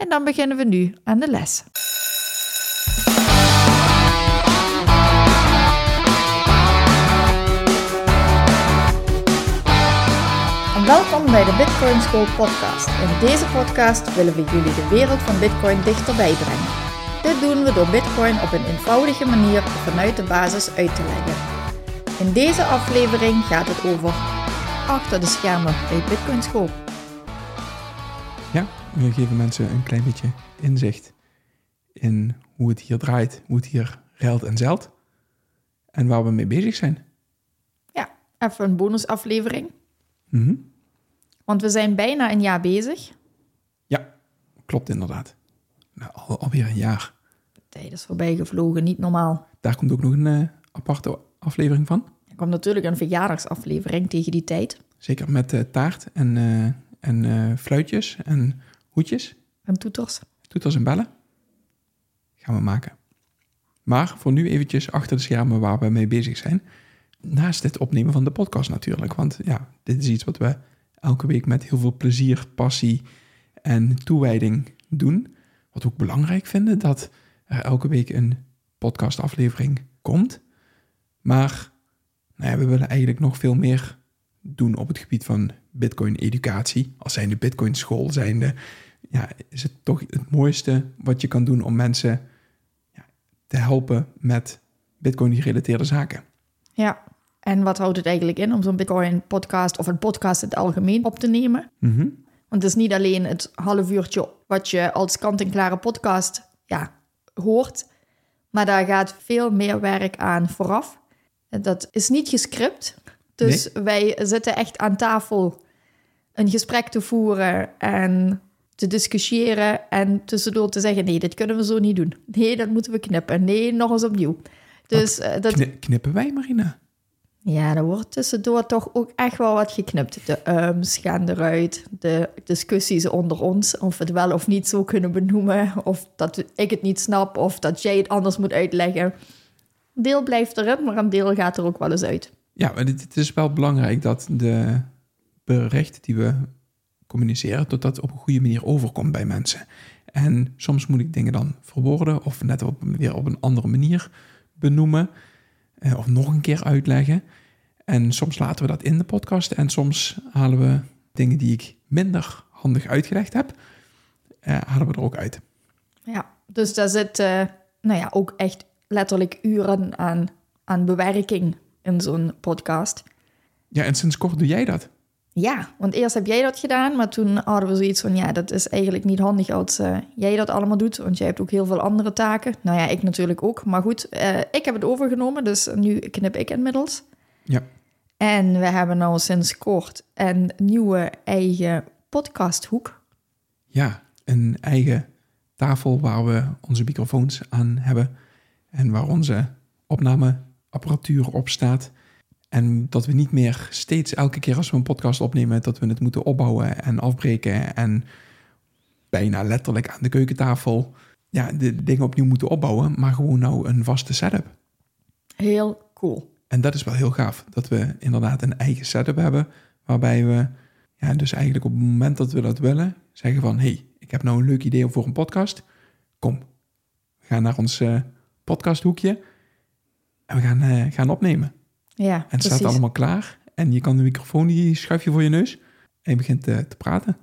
en dan beginnen we nu aan de les. En welkom bij de Bitcoin School podcast. In deze podcast willen we jullie de wereld van Bitcoin dichterbij brengen. Dit doen we door Bitcoin op een eenvoudige manier vanuit de basis uit te leggen. In deze aflevering gaat het over achter de schermen bij Bitcoin School. Ja, we geven mensen een klein beetje inzicht in hoe het hier draait, hoe het hier ruilt en zeilt en waar we mee bezig zijn. Ja, even een bonusaflevering. Mhm. Want we zijn bijna een jaar bezig. Ja, klopt inderdaad. Nou, al, alweer een jaar. De tijd is voorbij gevlogen, niet normaal. Daar komt ook nog een eh, aparte aflevering van. Er komt natuurlijk een verjaardagsaflevering tegen die tijd. Zeker met eh, taart en, eh, en fluitjes en hoedjes, En toeters. toeters en bellen. Gaan we maken. Maar voor nu eventjes achter de schermen waar we mee bezig zijn. Naast het opnemen van de podcast natuurlijk. Want ja, dit is iets wat we elke week met heel veel plezier, passie en toewijding doen. Wat we ook belangrijk vinden, dat er elke week een podcastaflevering komt. Maar nou ja, we willen eigenlijk nog veel meer doen op het gebied van Bitcoin-educatie. Als zijnde Bitcoin-school zijnde, ja, is het toch het mooiste wat je kan doen om mensen ja, te helpen met Bitcoin-gerelateerde zaken. Ja. En wat houdt het eigenlijk in om zo'n Bitcoin-podcast of een podcast in het algemeen op te nemen? Mhm. Want het is niet alleen het half uurtje wat je als kant-en-klare podcast ja, hoort, maar daar gaat veel meer werk aan vooraf. Dat is niet gescript. Dus wij zitten echt aan tafel een gesprek te voeren en te discussiëren en tussendoor te zeggen: nee, dit kunnen we zo niet doen. Nee, dat moeten we knippen. Nee, nog eens opnieuw. Dus eh, dat, Kni- knippen wij, Marina? ja, er wordt tussendoor toch ook echt wel wat geknipt. De ums gaan eruit, de discussies onder ons, of we het wel of niet zo kunnen benoemen, of dat ik het niet snap, of dat jij het anders moet uitleggen. Een deel blijft erin, maar een deel gaat er ook wel eens uit. Ja, maar het is wel belangrijk dat de berichten die we communiceren, dat dat op een goede manier overkomt bij mensen. En soms moet ik dingen dan verwoorden of net op, weer op een andere manier benoemen eh, of nog een keer uitleggen. En soms laten we dat in de podcast en soms halen we dingen die ik minder handig uitgelegd heb, eh, halen we er ook uit. Ja, dus daar zit eh, nou ja, ook echt letterlijk uren aan, aan bewerking in zo'n podcast. Ja, en sinds kort doe jij dat. Ja, want eerst heb jij dat gedaan, maar toen hadden we zoiets van, ja, dat is eigenlijk niet handig als eh, jij dat allemaal doet, want jij hebt ook heel veel andere taken. Nou ja, ik natuurlijk ook, maar goed, eh, ik heb het overgenomen, dus nu knip ik inmiddels. Ja. En we hebben nou sinds kort een nieuwe eigen podcasthoek. Ja, een eigen tafel waar we onze microfoons aan hebben en waar onze opnameapparatuur op staat. En dat we niet meer steeds elke keer als we een podcast opnemen, dat we het moeten opbouwen en afbreken en bijna letterlijk aan de keukentafel ja, de dingen opnieuw moeten opbouwen, maar gewoon nou een vaste setup. Heel cool. En dat is wel heel gaaf, dat we inderdaad een eigen setup hebben, waarbij we ja, dus eigenlijk op het moment dat we dat willen, zeggen van, hey, ik heb nou een leuk idee voor een podcast, kom, we gaan naar ons eh, podcasthoekje en we gaan, eh, gaan opnemen. Ja, En het precies. staat allemaal klaar en je kan de microfoon, die schuif je voor je neus en je begint eh, te praten.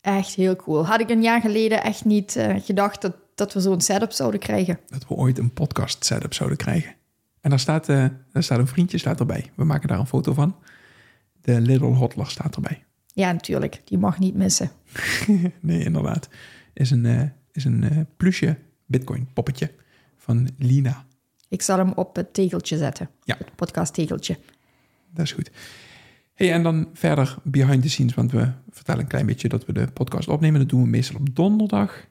Echt heel cool. Had ik een jaar geleden echt niet eh, gedacht dat, dat we zo'n setup zouden krijgen. Dat we ooit een podcast setup zouden krijgen. En daar staat, daar staat een vriendje staat erbij. We maken daar een foto van. De Little Hotler staat erbij. Ja, natuurlijk. Die mag niet missen. nee, inderdaad. Is een, is een plusje Bitcoin poppetje van Lina. Ik zal hem op het tegeltje zetten. Ja. Het podcast tegeltje. Dat is goed. Hey, en dan verder behind the scenes, want we vertellen een klein beetje dat we de podcast opnemen. Dat doen we meestal op donderdag.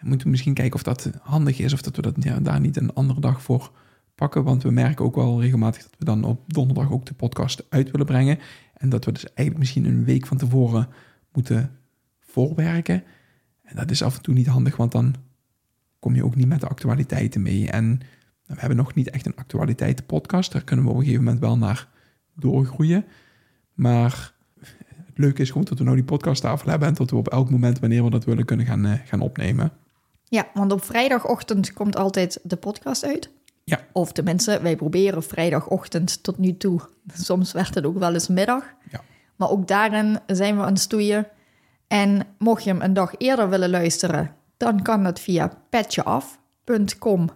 We moeten misschien kijken of dat handig is of dat we dat ja, daar niet een andere dag voor pakken. Want we merken ook wel regelmatig dat we dan op donderdag ook de podcast uit willen brengen. En dat we dus eigenlijk misschien een week van tevoren moeten voorwerken. En dat is af en toe niet handig, want dan kom je ook niet met de actualiteiten mee. En we hebben nog niet echt een actualiteitenpodcast. Daar kunnen we op een gegeven moment wel naar doorgroeien. Maar het leuke is gewoon dat we nou die podcasttafel hebben en dat we op elk moment, wanneer we dat willen, kunnen gaan, uh, gaan opnemen. Ja, want op vrijdagochtend komt altijd de podcast uit. Ja. Of tenminste, wij proberen vrijdagochtend tot nu toe. Soms werd het ook wel eens middag. Ja. Maar ook daarin zijn we aan het stoeien. En mocht je hem een dag eerder willen luisteren, dan kan dat via patjeaf.com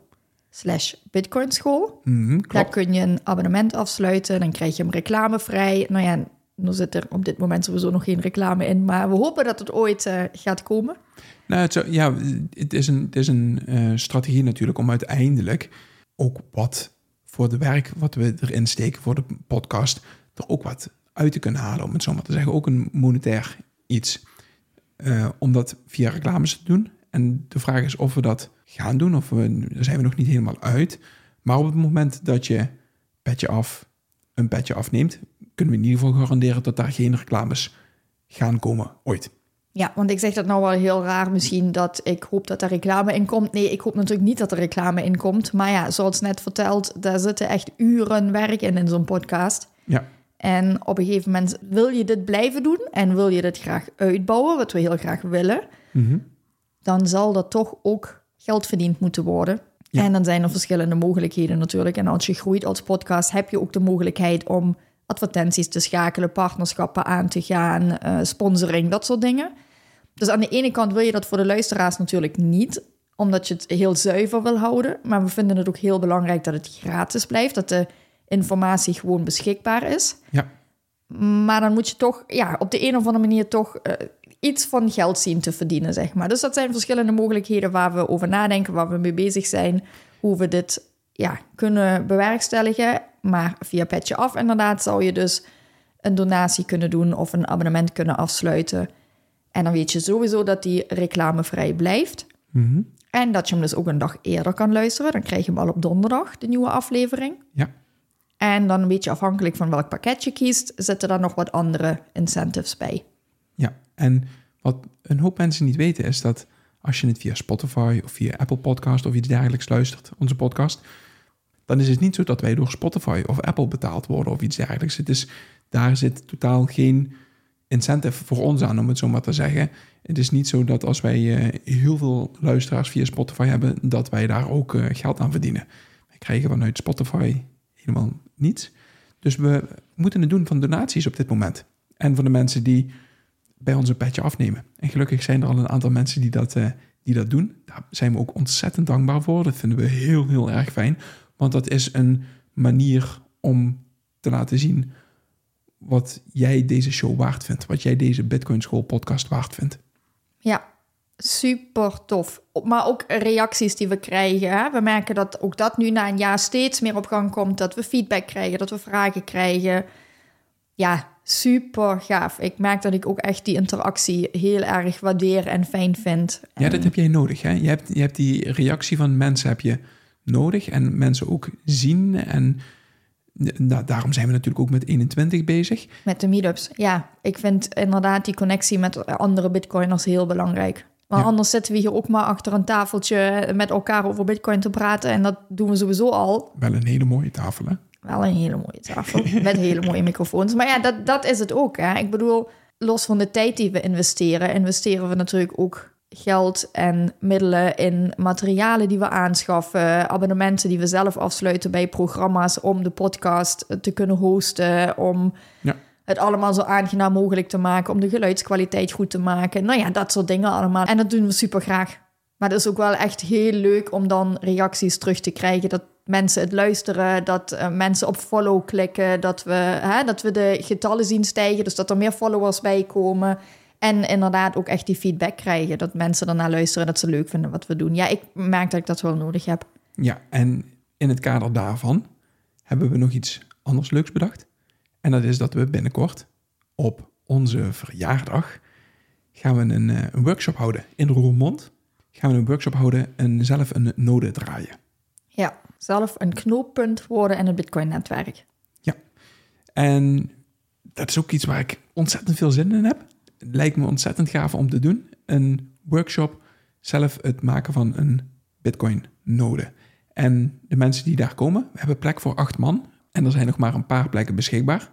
slash bitcoinschool. Mhm, Daar kun je een abonnement afsluiten, dan krijg je hem reclamevrij. Nou ja, nu zit er op dit moment sowieso nog geen reclame in, maar we hopen dat het ooit uh, gaat komen. Nou, het, ja, het is een, het is een uh, strategie natuurlijk om uiteindelijk ook wat voor de werk wat we erin steken voor de podcast, er ook wat uit te kunnen halen, om het zo maar te zeggen. Ook een monetair iets. Uh, om dat via reclames te doen. En de vraag is of we dat gaan doen, of we, daar zijn we nog niet helemaal uit. Maar op het moment dat je petje af, een petje afneemt, kunnen we in ieder geval garanderen dat daar geen reclames gaan komen ooit. Ja, want ik zeg dat nou wel heel raar misschien dat ik hoop dat er reclame in komt. Nee, ik hoop natuurlijk niet dat er reclame in komt. Maar ja, zoals net verteld, daar zitten echt uren werk in in zo'n podcast. Ja. En op een gegeven moment wil je dit blijven doen en wil je dit graag uitbouwen, wat we heel graag willen, mm -hmm. dan zal er toch ook geld verdiend moeten worden. Ja. En dan zijn er verschillende mogelijkheden natuurlijk. En als je groeit als podcast, heb je ook de mogelijkheid om advertenties te schakelen, partnerschappen aan te gaan, uh, sponsoring, dat soort dingen. Dus aan de ene kant wil je dat voor de luisteraars natuurlijk niet, omdat je het heel zuiver wil houden. Maar we vinden het ook heel belangrijk dat het gratis blijft, dat de informatie gewoon beschikbaar is. Ja. Maar dan moet je toch ja, op de een of andere manier toch uh, iets van geld zien te verdienen, zeg maar. Dus dat zijn verschillende mogelijkheden waar we over nadenken, waar we mee bezig zijn, hoe we dit ja, kunnen bewerkstelligen. Maar via Petje Af inderdaad zou je dus een donatie kunnen doen of een abonnement kunnen afsluiten. En dan weet je sowieso dat die reclamevrij blijft. Mm -hmm. En dat je hem dus ook een dag eerder kan luisteren. Dan krijg je hem al op donderdag, de nieuwe aflevering. Ja. En dan een beetje afhankelijk van welk pakket je kiest, zitten daar nog wat andere incentives bij. En wat een hoop mensen niet weten is dat als je het via Spotify of via Apple Podcast of iets dergelijks luistert, onze podcast, dan is het niet zo dat wij door Spotify of Apple betaald worden of iets dergelijks. Het is, daar zit totaal geen incentive voor ons aan, om het zo maar te zeggen. Het is niet zo dat als wij uh, heel veel luisteraars via Spotify hebben, dat wij daar ook uh, geld aan verdienen. Wij krijgen vanuit Spotify helemaal niets. Dus we moeten het doen van donaties op dit moment. En van de mensen die bij ons een petje afnemen. En gelukkig zijn er al een aantal mensen die dat, uh, die dat doen. Daar zijn we ook ontzettend dankbaar voor. Dat vinden we heel, heel erg fijn. Want dat is een manier om te laten zien wat jij deze show waard vindt. Wat jij deze Bitcoin School podcast waard vindt. Ja, super tof. Maar ook reacties die we krijgen. We merken dat ook dat nu na een jaar steeds meer op gang komt. Dat we feedback krijgen, dat we vragen krijgen. Ja, super gaaf. Ik merk dat ik ook echt die interactie heel erg waardeer en fijn vind. Ja, dat heb jij nodig. Hè? Je, hebt, je hebt die reactie van mensen heb je nodig. En mensen ook zien. En nou, daarom zijn we natuurlijk ook met 21 bezig. Met de meetups, ja. Ik vind inderdaad die connectie met andere bitcoiners heel belangrijk. Maar ja. anders zitten we hier ook maar achter een tafeltje met elkaar over bitcoin te praten. En dat doen we sowieso al. Wel een hele mooie tafel, hè? Wel een hele mooie tafel. met hele mooie microfoons. Maar ja, dat, dat is het ook, hè. Ik bedoel, los van de tijd die we investeren... investeren we natuurlijk ook geld en middelen in materialen die we aanschaffen, abonnementen die we zelf afsluiten bij programma's om de podcast te kunnen hosten, om ja. het allemaal zo aangenaam mogelijk te maken, om de geluidskwaliteit goed te maken. Nou ja, dat soort dingen allemaal. En dat doen we super graag. Maar het is ook wel echt heel leuk om dan reacties terug te krijgen. Dat mensen het luisteren, dat uh, mensen op follow klikken, dat we, hè, dat we de getallen zien stijgen, dus dat er meer followers bij komen. En inderdaad ook echt die feedback krijgen. Dat mensen ernaar luisteren, dat ze leuk vinden wat we doen. Ja, ik merk dat ik dat wel nodig heb. Ja, en in het kader daarvan hebben we nog iets anders leuks bedacht. En dat is dat we binnenkort op onze verjaardag gaan we een, een workshop houden in Roermond. gaan we een workshop houden en zelf een node draaien. Ja, zelf een knooppunt worden in het Bitcoin-netwerk. Ja, en dat is ook iets waar ik ontzettend veel zin in heb. Het lijkt me ontzettend gaaf om te doen. Een workshop, zelf het maken van een Bitcoin-node. En de mensen die daar komen, we hebben plek voor acht man. En er zijn nog maar een paar plekken beschikbaar.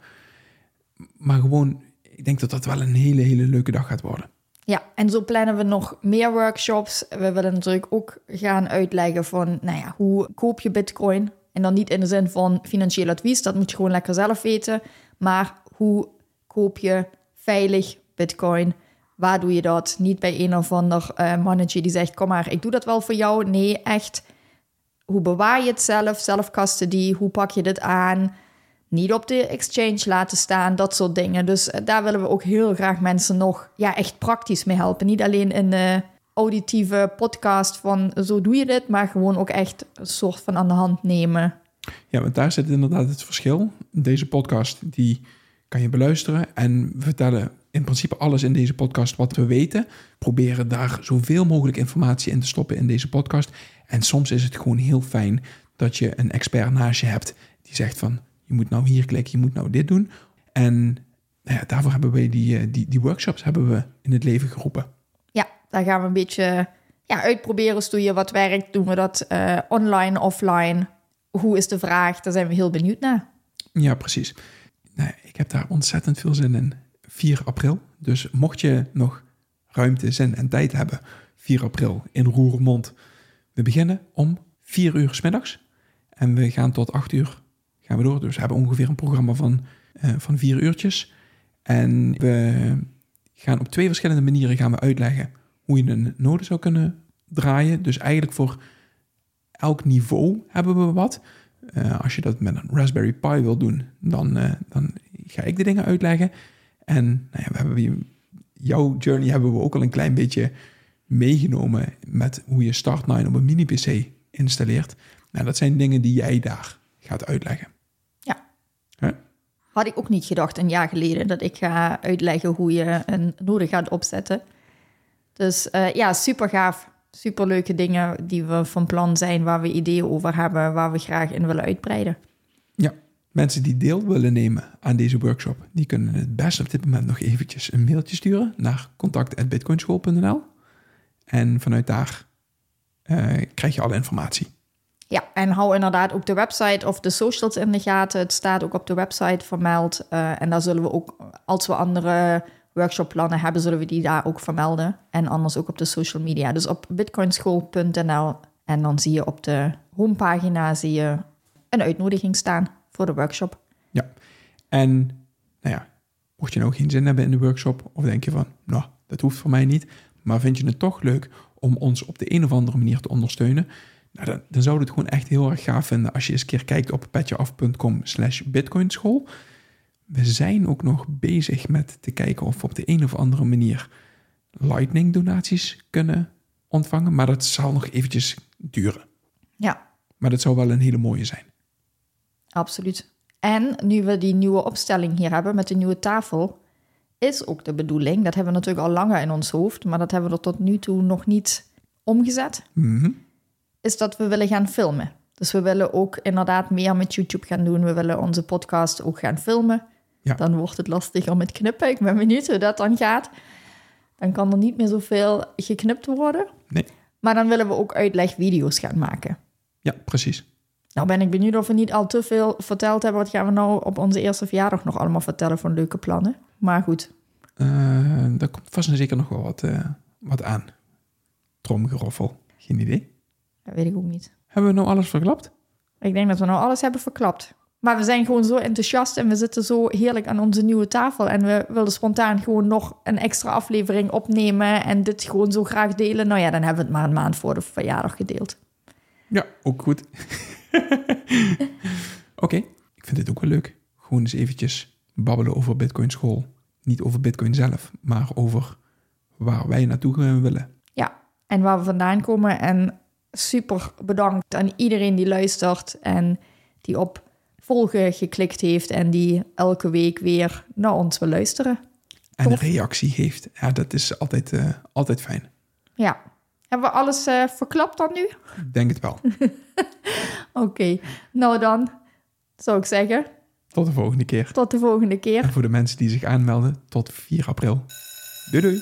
Maar gewoon, ik denk dat dat wel een hele, hele leuke dag gaat worden. Ja, en zo plannen we nog meer workshops. We willen natuurlijk ook gaan uitleggen van, nou ja, hoe koop je bitcoin? En dan niet in de zin van financieel advies, dat moet je gewoon lekker zelf weten. Maar hoe koop je veilig bitcoin? Waar doe je dat? Niet bij een of ander uh, mannetje die zegt, kom maar, ik doe dat wel voor jou. Nee, echt, hoe bewaar je het zelf? Zelf die. hoe pak je dit aan? Niet op de exchange laten staan, dat soort dingen. Dus eh, daar willen we ook heel graag mensen nog ja, echt praktisch mee helpen. Niet alleen in de auditieve podcast van zo doe je dit, maar gewoon ook echt een soort van aan de hand nemen. Ja, want daar zit inderdaad het verschil. Deze podcast die kan je beluisteren en we vertellen in principe alles in deze podcast wat we weten. Proberen daar zoveel mogelijk informatie in te stoppen in deze podcast. En soms is het gewoon heel fijn dat je een expert naast je hebt die zegt van je moet nou hier klikken, je moet nou dit doen. En nou ja, daarvoor hebben we die, eh, die, die workshops hebben we in het leven geroepen. Ja, daar gaan we een beetje ja, uitproberen. Je wat werkt, doen we dat uh, online, offline? Hoe is de vraag? Daar zijn we heel benieuwd naar. Ja, precies. Nou, ik heb daar ontzettend veel zin in. 4 april. Dus mocht je nog ruimte, zin en tijd hebben, 4 april in Roermond. We beginnen om 4 uur s middags en we gaan tot 8 uur gaan we door. Dus we hebben ongeveer een programma van, uh, van vier uurtjes. En we gaan op twee verschillende manieren gaan we uitleggen hoe je een node zou kunnen draaien. Dus eigenlijk voor elk niveau hebben we wat. Uh, als je dat met een Raspberry Pi wil doen, dan, uh, dan ga ik de dingen uitleggen. En nou ja, we hebben jouw journey hebben we ook al een klein beetje meegenomen met hoe je Start9 op een mini-PC installeert. Nou, dat zijn dingen die jij daar gaat uitleggen. Had ik ook niet gedacht een jaar geleden dat ik ga uitleggen hoe je een node gaat opzetten. Dus uh, ja, super gaaf. Super leuke dingen die we van plan zijn, waar we ideeën over hebben, waar we graag in willen uitbreiden. Ja, mensen die deel willen nemen aan deze workshop, die kunnen het best op dit moment nog eventjes een mailtje sturen naar contact.bitcoinschool.nl. En vanuit daar uh, krijg je alle informatie. Ja, en hou inderdaad ook de website of de socials in de gaten. Het staat ook op de website vermeld. Uh, en daar zullen we ook, als we andere workshopplannen hebben, zullen we die daar ook vermelden. En anders ook op de social media. Dus op bitcoinschool.nl. En dan zie je op de homepagina zie je een uitnodiging staan voor de workshop. Ja, en nou ja, mocht je nou geen zin hebben in de workshop, of denk je van, nou, dat hoeft voor mij niet, maar vind je het toch leuk om ons op de een of andere manier te ondersteunen, nou, dan, we het gewoon echt heel erg gaaf vinden als je eens een keer kijkt op petjeaf.com slash bitcoinschool. We zijn ook nog bezig met te kijken of we op de een of andere manier lightning donaties kunnen ontvangen, maar dat zal nog eventjes duren. Ja. Maar dat zou wel een hele mooie zijn. Absoluut. En nu we die nieuwe opstelling hier hebben met de nieuwe tafel, is ook de bedoeling, dat hebben we natuurlijk al langer in ons hoofd, maar dat hebben we er tot nu toe nog niet omgezet. Mm is dat we willen gaan filmen. Dus we willen ook inderdaad meer met YouTube gaan doen. We willen onze podcast ook gaan filmen. Ja. Dan wordt het lastig om het knippen. Ik ben benieuwd hoe dat dan gaat. Dan kan er niet meer zoveel geknipt worden. Nee. Maar dan willen we ook uitlegvideo's gaan maken. Ja, precies. Nou ben ik benieuwd of we niet al te veel verteld hebben. Wat gaan we nou op onze eerste verjaardag nog allemaal vertellen van leuke plannen? Maar goed. Uh, daar komt vast en zeker nog wel wat, uh, wat aan. Tromgeroffel. Geen idee. Dat weet ik ook niet. Hebben we nou alles verklapt? Ik denk dat we nou alles hebben verklapt. Maar we zijn gewoon zo enthousiast en we zitten zo heerlijk aan onze nieuwe tafel. En we wilden spontaan gewoon nog een extra aflevering opnemen en dit gewoon zo graag delen. Nou ja, dan hebben we het maar een maand voor de verjaardag gedeeld. Ja, ook goed. Oké, ik vind dit ook wel leuk. Gewoon eens eventjes babbelen over Bitcoin school. Niet over Bitcoin zelf, maar over waar wij naartoe willen. Ja, en waar we vandaan komen en super bedankt aan iedereen die luistert en die op volgen geklikt heeft en die elke week weer naar ons wil luisteren. En een reactie geeft. Ja, dat is altijd, uh, altijd fijn. Ja, Hebben we alles uh, verklapt dan nu? Ik denk het wel. Oké, nou dan zou ik zeggen. Tot de volgende keer. Tot de volgende keer. En voor de mensen die zich aanmelden, tot 4 april. Doei doei.